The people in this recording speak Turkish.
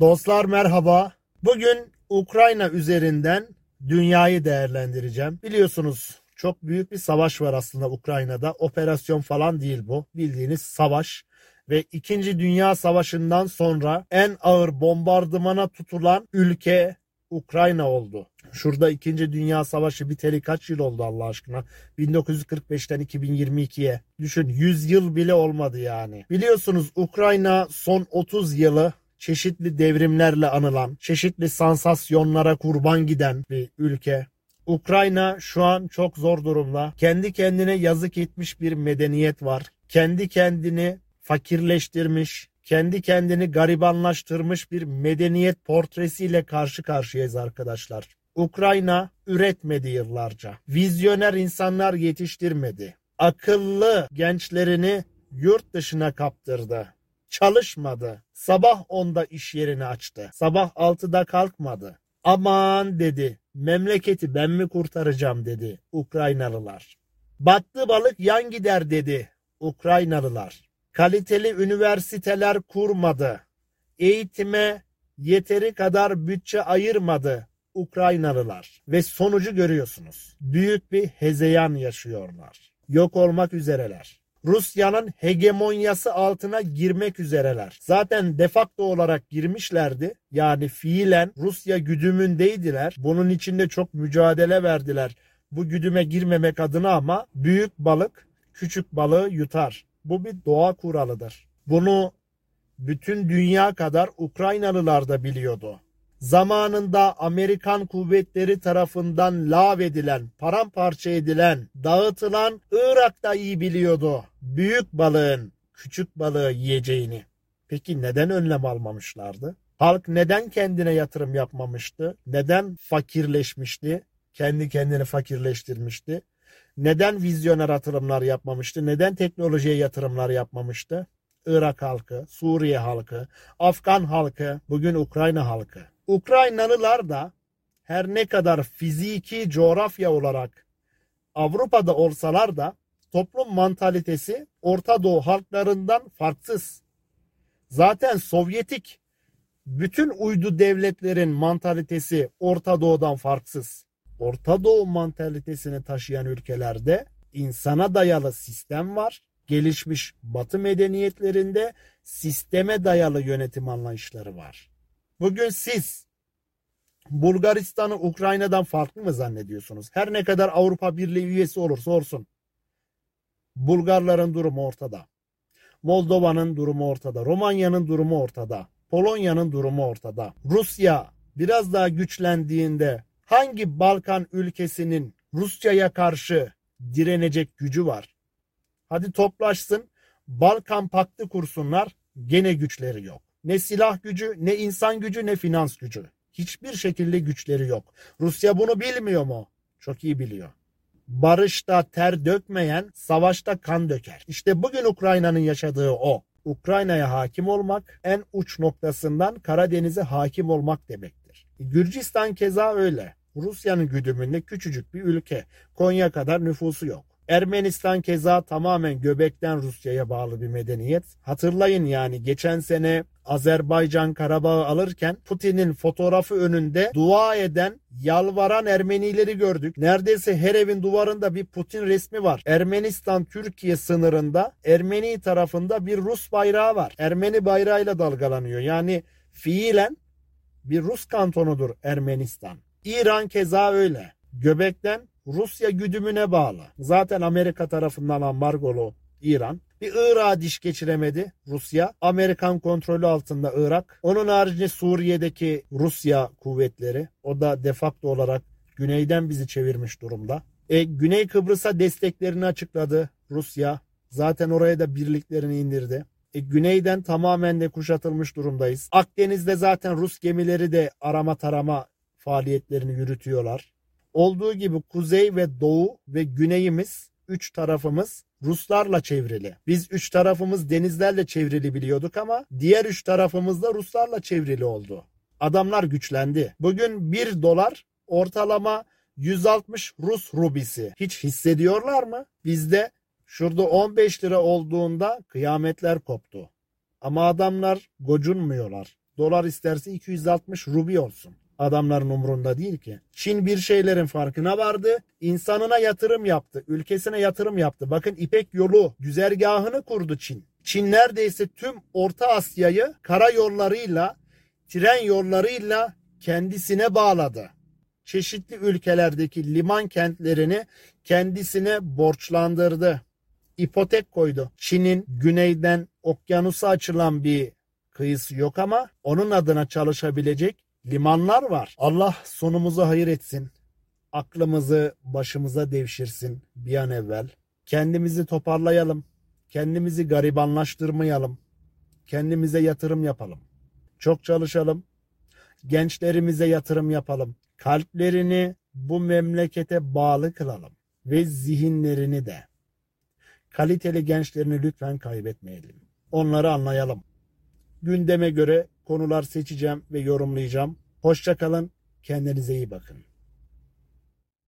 Dostlar merhaba. Bugün Ukrayna üzerinden dünyayı değerlendireceğim. Biliyorsunuz çok büyük bir savaş var aslında Ukrayna'da. Operasyon falan değil bu. Bildiğiniz savaş ve 2. Dünya Savaşı'ndan sonra en ağır bombardımana tutulan ülke Ukrayna oldu. Şurada 2. Dünya Savaşı biteli kaç yıl oldu Allah aşkına? 1945'ten 2022'ye. Düşün 100 yıl bile olmadı yani. Biliyorsunuz Ukrayna son 30 yılı çeşitli devrimlerle anılan, çeşitli sansasyonlara kurban giden bir ülke. Ukrayna şu an çok zor durumda. Kendi kendine yazık etmiş bir medeniyet var. Kendi kendini fakirleştirmiş, kendi kendini garibanlaştırmış bir medeniyet portresiyle karşı karşıyayız arkadaşlar. Ukrayna üretmedi yıllarca. Vizyoner insanlar yetiştirmedi. Akıllı gençlerini yurt dışına kaptırdı. Çalışmadı. Sabah 10'da iş yerini açtı. Sabah 6'da kalkmadı. Aman dedi. Memleketi ben mi kurtaracağım dedi Ukraynalılar. Battı balık yan gider dedi Ukraynalılar. Kaliteli üniversiteler kurmadı. Eğitime yeteri kadar bütçe ayırmadı Ukraynalılar ve sonucu görüyorsunuz. Büyük bir hezeyan yaşıyorlar. Yok olmak üzereler. Rusya'nın hegemonyası altına girmek üzereler. Zaten defakto olarak girmişlerdi. Yani fiilen Rusya güdümündeydiler. Bunun içinde çok mücadele verdiler. Bu güdüme girmemek adına ama büyük balık küçük balığı yutar. Bu bir doğa kuralıdır. Bunu bütün dünya kadar Ukraynalılar da biliyordu. Zamanında Amerikan kuvvetleri tarafından lav edilen, paramparça edilen, dağıtılan Irak da iyi biliyordu. Büyük balığın küçük balığı yiyeceğini. Peki neden önlem almamışlardı? Halk neden kendine yatırım yapmamıştı? Neden fakirleşmişti? Kendi kendini fakirleştirmişti. Neden vizyoner atılımlar yapmamıştı? Neden teknolojiye yatırımlar yapmamıştı? Irak halkı, Suriye halkı, Afgan halkı, bugün Ukrayna halkı. Ukraynalılar da her ne kadar fiziki coğrafya olarak Avrupa'da olsalar da toplum mantalitesi Orta Doğu halklarından farksız. Zaten Sovyetik bütün uydu devletlerin mantalitesi Orta Doğu'dan farksız. Orta Doğu mantalitesini taşıyan ülkelerde insana dayalı sistem var. Gelişmiş Batı medeniyetlerinde sisteme dayalı yönetim anlayışları var. Bugün siz Bulgaristan'ı Ukrayna'dan farklı mı zannediyorsunuz? Her ne kadar Avrupa Birliği üyesi olursa olsun. Bulgarların durumu ortada. Moldova'nın durumu ortada. Romanya'nın durumu ortada. Polonya'nın durumu ortada. Rusya biraz daha güçlendiğinde hangi Balkan ülkesinin Rusya'ya karşı direnecek gücü var? Hadi toplaşsın. Balkan paktı kursunlar. Gene güçleri yok. Ne silah gücü, ne insan gücü, ne finans gücü. Hiçbir şekilde güçleri yok. Rusya bunu bilmiyor mu? Çok iyi biliyor. Barışta ter dökmeyen savaşta kan döker. İşte bugün Ukrayna'nın yaşadığı o. Ukrayna'ya hakim olmak en uç noktasından Karadeniz'e hakim olmak demektir. Gürcistan keza öyle. Rusya'nın güdümünde küçücük bir ülke. Konya kadar nüfusu yok. Ermenistan keza tamamen göbekten Rusya'ya bağlı bir medeniyet. Hatırlayın yani geçen sene Azerbaycan Karabağ'ı alırken Putin'in fotoğrafı önünde dua eden, yalvaran Ermenileri gördük. Neredeyse her evin duvarında bir Putin resmi var. Ermenistan-Türkiye sınırında Ermeni tarafında bir Rus bayrağı var. Ermeni bayrağıyla dalgalanıyor. Yani fiilen bir Rus kantonudur Ermenistan. İran keza öyle. Göbekten Rusya güdümüne bağlı. Zaten Amerika tarafından ambargolu İran. Bir Irak'a diş geçiremedi Rusya. Amerikan kontrolü altında Irak. Onun haricinde Suriye'deki Rusya kuvvetleri. O da defakto olarak güneyden bizi çevirmiş durumda. E, Güney Kıbrıs'a desteklerini açıkladı Rusya. Zaten oraya da birliklerini indirdi. E, güneyden tamamen de kuşatılmış durumdayız. Akdeniz'de zaten Rus gemileri de arama tarama faaliyetlerini yürütüyorlar. Olduğu gibi kuzey ve doğu ve güneyimiz üç tarafımız Ruslarla çevrili. Biz üç tarafımız denizlerle çevrili biliyorduk ama diğer üç tarafımız da Ruslarla çevrili oldu. Adamlar güçlendi. Bugün bir dolar ortalama 160 Rus rubisi. Hiç hissediyorlar mı? Bizde şurada 15 lira olduğunda kıyametler koptu. Ama adamlar gocunmuyorlar. Dolar isterse 260 rubi olsun. Adamların umurunda değil ki. Çin bir şeylerin farkına vardı. İnsanına yatırım yaptı. Ülkesine yatırım yaptı. Bakın İpek yolu güzergahını kurdu Çin. Çin neredeyse tüm Orta Asya'yı karayollarıyla, tren yollarıyla kendisine bağladı. Çeşitli ülkelerdeki liman kentlerini kendisine borçlandırdı. İpotek koydu. Çin'in güneyden okyanusa açılan bir kıyısı yok ama onun adına çalışabilecek limanlar var. Allah sonumuzu hayır etsin. Aklımızı başımıza devşirsin bir an evvel. Kendimizi toparlayalım. Kendimizi garibanlaştırmayalım. Kendimize yatırım yapalım. Çok çalışalım. Gençlerimize yatırım yapalım. Kalplerini bu memlekete bağlı kılalım ve zihinlerini de. Kaliteli gençlerini lütfen kaybetmeyelim. Onları anlayalım. Gündeme göre konular seçeceğim ve yorumlayacağım. Hoşça kalın. Kendinize iyi bakın.